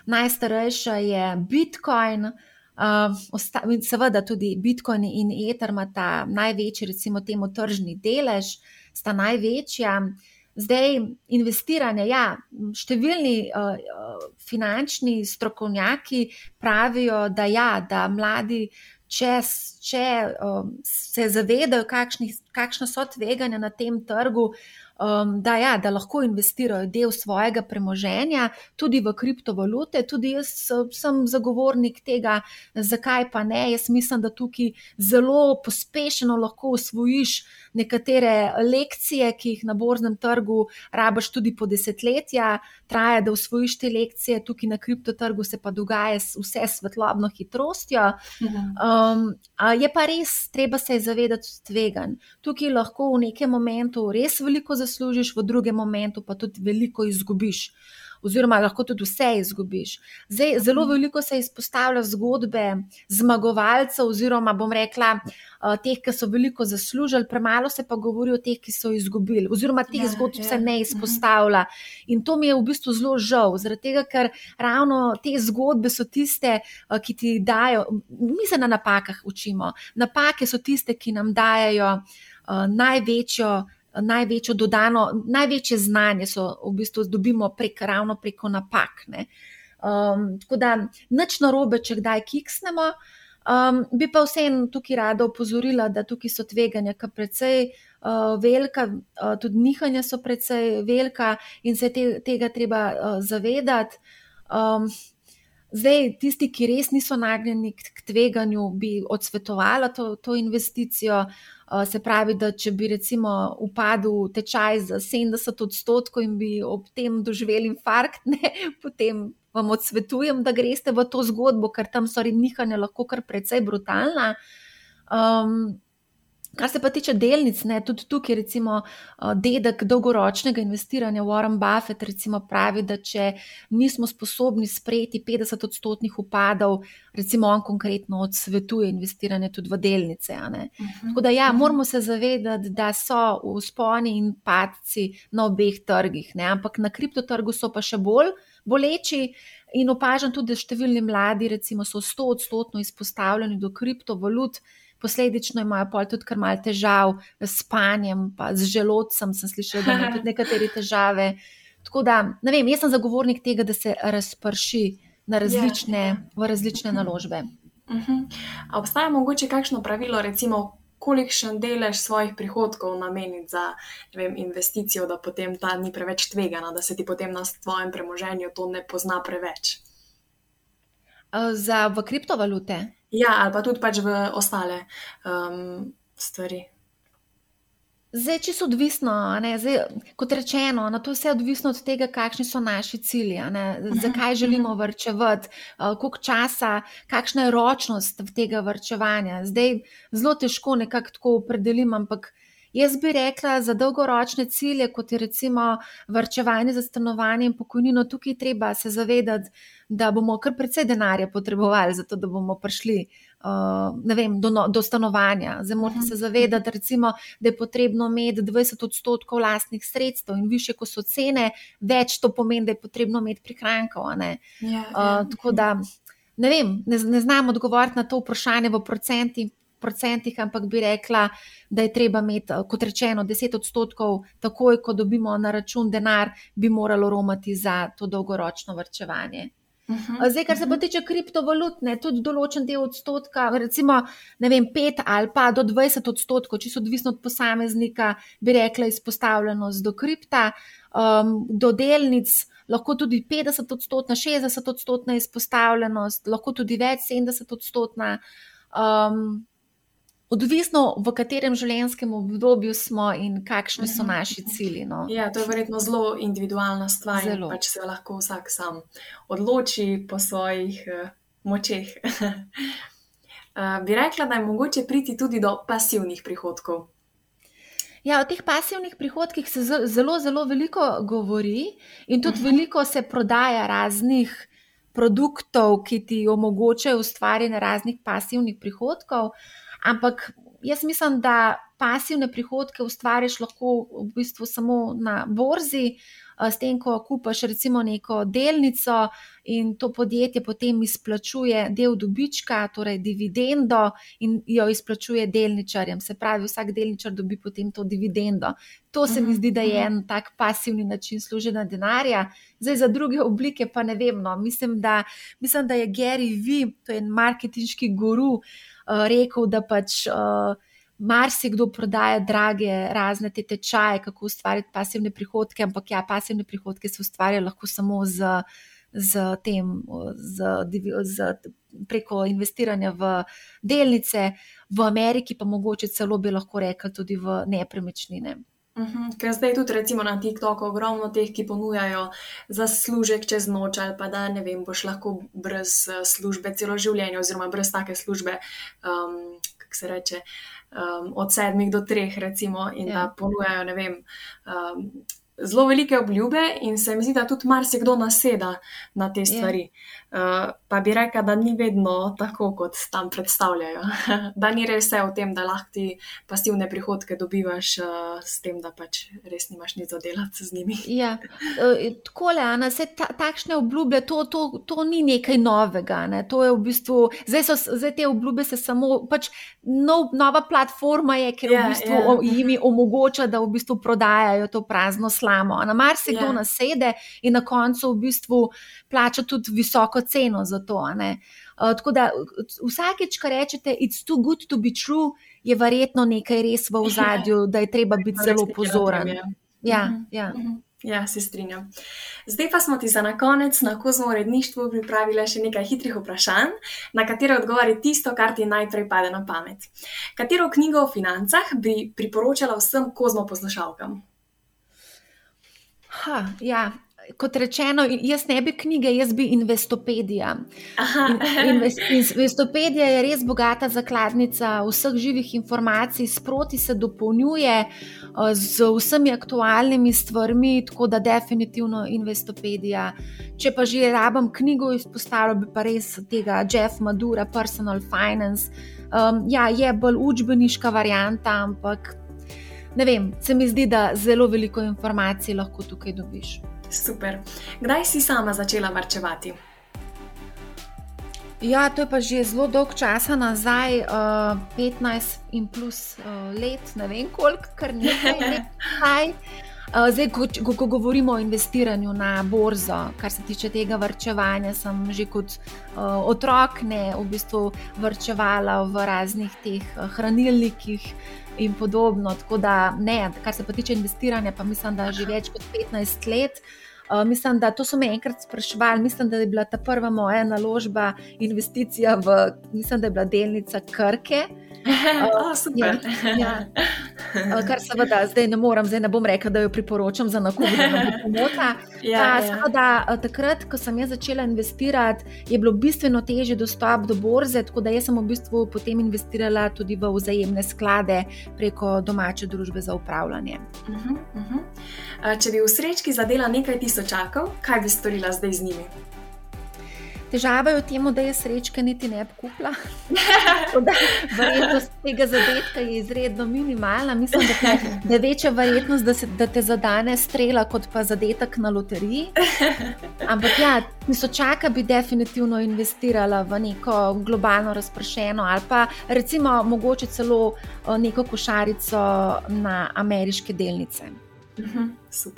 Najstarejša je Bitcoin, uh, seveda tudi Bitcoin in Ether imata največji, recimo, temu tržni delež, sta največja. Zdaj, investiranje. Ja, številni uh, finančni strokovnjaki pravijo, da, ja, da mladi če, če um, se zavedajo, kakšne so tveganja na tem trgu, um, da, ja, da lahko investirajo del svojega premoženja tudi v kriptovalute. Tudi jaz sem zagovornik tega, zakaj pa ne. Jaz mislim, da tukaj zelo pospešeno lahko usvojiš nekatere lekcije, ki jih na borznem trgu rabaš tudi po desetletja, traja, da usvojiš te lekcije, tukaj na kriptotrgu se pa dogaja vse svetlobno hitrostjo. Um, je pa res, treba se je zavedati tvegan. Tukaj lahko v nekem momentu res veliko zaslužiš, v drugem momentu pa tudi veliko izgubiš. Oziroma, lahko tudi vse izgubiš. Zdaj, zelo mhm. veliko se izpostavlja zgodbe zmagovalcev, oziroma bom rekla, teh, ki so veliko zaslužili, premalo se pa govori o teh, ki so izgubili. Oziroma, teh ja, zgodb ja. se ne mhm. izpostavlja. In to mi je v bistvu zelo žal, zaradi tega, ker ravno te zgodbe so tiste, ki ti dajo, mi se na napakah učimo. Napake so tiste, ki nam dajo največjo največjo dodano, največje znanje so v bistvu dobimo prek, ravno preko napak. Um, tako da nič narobe, če kdaj kiksnemo. Um, bi pa vseeno tukaj rada opozorila, da tukaj so tveganja, ki so precej uh, velika, uh, tudi nihanja so precej velika in se te, tega treba uh, zavedati. Um, Zdaj, tisti, ki res niso nagnjeni k tveganju, bi odsvetovala to, to investicijo. Se pravi, da če bi recimo upadel tečaj za 70 odstotkov in bi ob tem doživeli infarkt, [LAUGHS] ne, potem vam odsvetujem, da greste v to zgodbo, ker tam so nihanja lahko kar precej brutalna. Um, Kar se pa tiče delnic, ne, tudi tukaj, recimo, dedek dolgoročnega investiranja Warren Buffett recimo, pravi, da če nismo sposobni sprejeti 50-odstotnih upadov, recimo on konkretno odsvetuje investiranje tudi v delnice. Uh mhm. -huh. Tako da, ja, -huh. moramo se zavedati, da so usponi in padci na obeh trgih, ne, ampak na kriptotrgu so pa še bolj boleči. In opažam tudi, da številni mladi, recimo, so 100-odstotno izpostavljeni do kriptovalut posledično imajo pa tudi kar malo težav s spanjem, pa z želodcem. Sem slišala, da imajo tudi nekatere težave. Tako da, ne vem, jaz sem zagovornik tega, da se razprši na različne, ja, ja. v različne -huh. naložbe. Uh -huh. Obstaja mogoče kakšno pravilo, recimo, kolikšen delež svojih prihodkov nameniti za vem, investicijo, da potem ta ni preveč tvegana, da se ti potem na svojem premoženju to ne pozna preveč? Za v kriptovalute? Ja, ali pa tudi pač v ostale um, stvari. Zdaj, če so odvisno, Zdaj, kot rečeno, na to vse je odvisno od tega, kakšni so naši cilji, mhm, zakaj želimo mhm. vrčevati, uh, koliko časa, kakšna je ročnost tega vrčevanja. Zdaj, zelo težko nekako tako opredelim, ampak Jaz bi rekla, za dolgoročne cilje, kot je recimo vrčevanje za stanovanje in pokojnino, tukaj treba se zavedati, da bomo kar precej denarja potrebovali, zato da bomo prišli uh, vem, do, no, do stanovanja. Zdaj uh -huh. se zavedati, recimo, da je potrebno imeti 20 odstotkov lastnih sredstev in više, ko so cene, več to pomeni, da je potrebno imeti prihrankov. Ja, ja. uh, tako da ne vem, ne, ne znam odgovoriti na to vprašanje v procentih. Procentih, ampak bi rekla, da je treba imeti, kot rečeno, 10 odstotkov, takoj, ko dobimo na račun denar, bi moralo romati za to dolgoročno vrčevanje. Uh -huh, Zdaj, kar se pa tiče kriptovalut, ne, tudi določen del odstotka, recimo vem, 5 ali pa do 20 odstotkov, če so odvisno od posameznika, bi rekla izpostavljenost do kripta, um, do delnic, lahko tudi 50 odstotna, 60 odstotna izpostavljenost, lahko tudi več, 70 odstotna. Um, odvisno v katerem življenjskem obdobju smo in kakšni so mhm. naši cilji. No. Ja, to je verjetno zelo individualna stvar. Zelo. Pač se lahko vsak sam odloči po svojih uh, močeh. uh, [LAUGHS] bi rekla, da je mogoče priti tudi do pasivnih prihodkov. Ja, o teh pasivnih prihodkih se zelo, zelo veliko govori, in tudi uh mhm. -huh. veliko se prodaja raznih produktov, ki ti omogočajo ustvarjanje raznih pasivnih prihodkov. Ampak jaz mislim, da pasivne prihodke ustvariš lahko v bistvu samo na borzi, eh, s tem, ko kupaš recimo neko delnico in to podjetje potem izplačuje del dobička, torej dividendo in jo izplačuje delničarjem. Se pravi, vsak delničar dobi potem to dividendo. To se mi mhm, zdi, da je mhm. en tak pasivni način služenja denarja. Zdaj, za druge oblike pa ne vem. No. Mislim, da, mislim, da je Gary V, to je en marketinški guru. Eh, rekel, da pač uh, marsikdo prodaja drage razne te tečaje, kako ustvariti pasivne prihodke, ampak ja, pasivne prihodke se ustvarjajo lahko samo z, z tem, z, z, preko investiranja v delnice, v Ameriki pa mogoče celo bi lahko rekli tudi v nepremičnine. Uhum, ker zdaj tudi recimo na TikToku ogromno teh, ki ponujajo za služek čez noč ali pa da ne vem, boš lahko brez eh, službe celo življenje oziroma brez take službe, um, kako se reče, um, od sedmih do treh recimo in ja. da ponujajo ne vem. Um, zelo velike obljube, in se mi zdi, da tudi marsikdo naseda na te ja. stvari. Yeah. Uh, pa bi rekel, da ni vedno tako, kot tam predstavljajo. [LAUGHS] da ni res vse v tem, da lahko ti pasivne prihodke dobivaš uh, s tem, da pač res nimaš nič za delati z njimi. [LAUGHS] ja, uh, tako le, Ana, se ta, takšne obljube, to, to, to ni nekaj novega. Ne? To je v bistvu, zdaj, so, zdaj te obljube se samo, pač nov, nova platforma je, ker yeah, v ja, bistvu yeah. Ja. jim omogoča, da v bistvu prodajajo to prazno slamo. Na marsikdo yeah. Ja. nasede in na koncu v bistvu plača tudi visoko ceno za to. Uh, tako da vsakeč, ko rečete, it's too good to be true, je verjetno nekaj res v ozadju, da je treba biti zelo pozoren. Ja, mhm, ja. Mhm. Ja, se strinjam. Zdaj pa smo ti za na konec na kozmo uredništvu pripravili še nekaj hitrih vprašanj, na katere odgovori tisto, kar ti najprej pade na pamet. Katero knjigo o financah bi priporočala vsem kozmo poslušalkam? Ha, ja. Kot rečeno, jaz ne bi knjige, jaz bi Investopedija. Investopedija je res bogata zakladnica vseh živih informacij, sproti se dopolnjuje z vsemi aktualnimi stvarmi, tako da definitivno Investopedija. Če pa že rabim knjigo, izpostavljam bi pa res tega Jeff Madura, Personal Finance. Um, ja, je bolj učbeniška varianta, ampak ne vem, se mi zdi, da zelo veliko informacij lahko tukaj dobiš. Super. Kdaj si sama začela varčevati? Ja, to je pa že zelo dolg čas nazaj, uh, eh, 15 in plus uh, let, ne vem koliko, kar nekaj [LAUGHS] let. Uh, zdaj, ko, ko, ko govorimo o investiranju na borzo, kar se tiče tega vrčevanja, sem že kot uh, otrok ne v bistvu vrčevala v raznih teh uh, hranilnikih in podobno. Tako da, ne, kar se pa tiče investiranja, pa mislim, da že več kot 15 let. Uh, mislim, da to so me enkrat sprašvali. Mislim, da je bila ta prva moja naložba, investicija v, mislim, da je bila delnica Krke. [LAUGHS] Oh, super. Ja, ja. Kar seveda zdaj ne morem, zdaj ne bom rekel, da jo priporočam za nakup, da ne bo [LAUGHS] pomota. Ja, ja. Da, takrat, ko sem jaz začela investirati, je bilo bistveno težje dostop do borze, tako da sem v bistvu potem investirala tudi v vzajemne sklade preko domače družbe za upravljanje. Uh -huh, uh -huh. Če bi v srečki zadela nekaj tisočakov, kaj bi storila zdaj z njimi? Težava je v tem, da je srečka niti ne bi kupila. [LAUGHS] Verjetnost tega zadetka je izredno minimalna. Mislim, da, je, da je večja verjetnost, da, se, da te zadane strela, kot pa zadetek na loteriji. Ampak ja, tisočaka bi definitivno investirala v neko globalno razpršeno ali pa recimo mogoče celo eh, neko košarico na ameriške delnice. Mhm,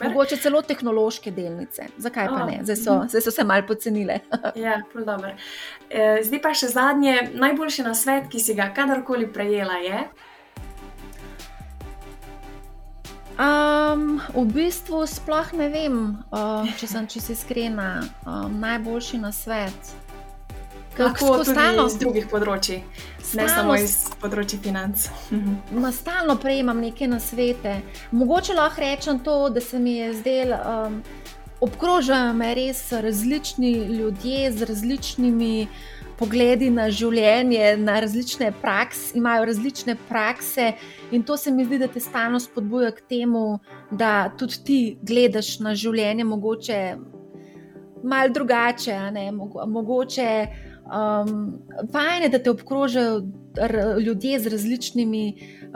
Mogoče celo tehnološke delnice. Zakaj pa ne? Zdaj so, mhm. zdaj so se malo pocenile. [LAUGHS] ja, e, zdaj pa še zadnje, najboljši na svet, ki si ga kadarkoli prejela, je. Um, v bistvu sploh ne vem, uh, če sem čisto iskrena, um, najboljši na svet. Kako stalo z drugih področji, ne samo iz področja financ. Ma stalno prejemam neke nasvete. Mogoče lahko rečem to, da se mi je zdelo, um, obkrožajo me res različni ljudje z različnimi pogledi na življenje, na različne prakse, imajo različne prakse in to se mi zdi, da te stalno spodbuja k temu, da tudi ti gledaš na življenje mogoče malo drugače, mogoče. Um, fajn je, da te obkrožajo ljudje z različnimi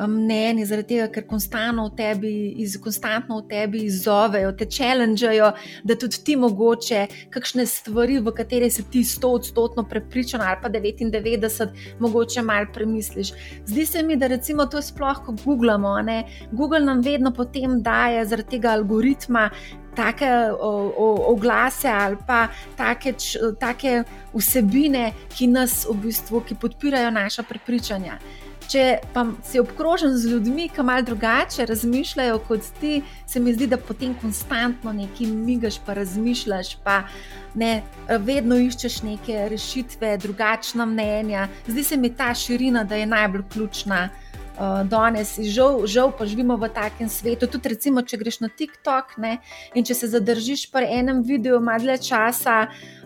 mnenji, zaradi tega, ker konstantno v tebi, iz, konstantno v tebi izzovejo, te challengeajo, da tudi ti mogoče kakšne stvari, v katere si ti sto odstotno prepričan, ali pa 99, mogoče malo premisliš. Zdi se mi, da recimo to sploh, ko googlamo. Ne? Google nam vedno potem daje zaradi tega algoritma take oglase ali pa take, take vsebine, ki nas v bistvu ki podpirajo naša prepričanja. Če pa si obkrožen z ljudmi, ki malo drugače razmišljajo kot ti, se mi zdi, da potem konstantno nekaj migaš, pa razmišljaš, pa ne, vedno iščeš neke rešitve, drugačna mnenja. Zdi se mi ta širina, da je najbolj ključna uh, danes, žal, žal pa živimo v takem svetu. Tudi, recimo, če greš na TikTok ne, in če se zadržiš pri enem videu, malo dlje časa, uh,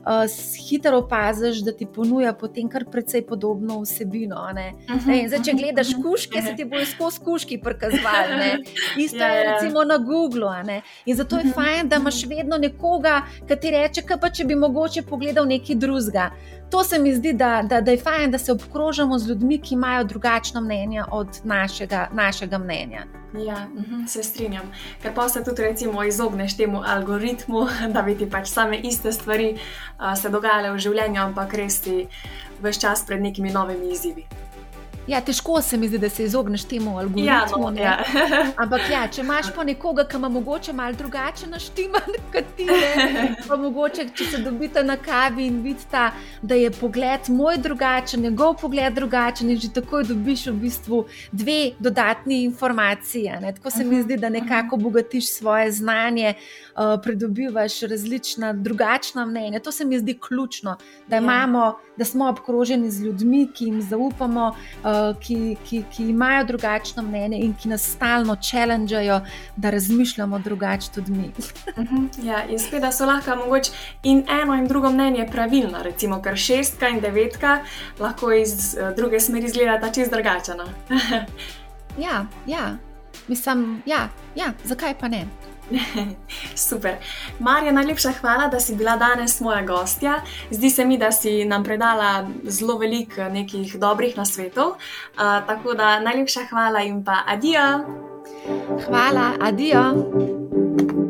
hitro opaziš, da ti ponuja potem kar precej podobno vsebino. Uh -huh, ne, zdaj, če gledaš kuške, se ti bojo skozi kuški prikazovali. [LAUGHS] Isto je yeah. Ja. recimo na Googlu. In zato je fajn, da imaš vedno nekoga, ki ti reče, kaj pa če bi mogoče pogledal nekaj drugega to se mi zdi, da, da, da je fajn, da se obkrožamo z ljudmi, ki imajo drugačno mnenje od našega, našega mnenja. Ja, uh-huh, se strinjam. Ker pa se tudi recimo, izogneš temu algoritmu, da bi ti pač same iste stvari uh, se dogajale v življenju, ampak res ti vse čas pred nekimi novimi izzivi. Ja, težko se mi zdi, da se izogneš temu algoritmu. Ja, no, ja. [LAUGHS] Ampak, ja, če imaš pa nekoga, ki ima mogoče malo drugače naštiman [LAUGHS] kot ti, ne, pa mogoče, če se dobite na kavi in vidite, da je pogled moj drugačen, njegov pogled drugačen, in že takoj dobiš v bistvu dve dodatni informaciji. Tako se mi zdi, da nekako bogatiš svoje znanje, uh, pridobivaš različna, drugačna mnenja. To se mi zdi ključno, da, ja. imamo, da smo obkroženi z ljudmi, ki jim zaupamo. Uh, Eh, ki, ki, ki imajo drugačno mnenje in ki nas stalno challengeajo, da razmišljamo drugače tudi mi. [LAUGHS] Mhm, ja, in spet, da so lahko mogoče in eno in drugo mnenje pravilno, recimo, ker šestka in devetka lahko iz uh, druge smeri izgledata čist drugačena. [LAUGHS] ja, ja, mislim, ja, ja, zakaj pa ne? [LAUGHS] Super. Marja, najlepša hvala, da si bila danes moja gostja. Zdi se mi, da si nam predala zelo veliko nekih dobrih nasvetov. Uh, tako da najlepša hvala in pa adijo. Hvala, adijo.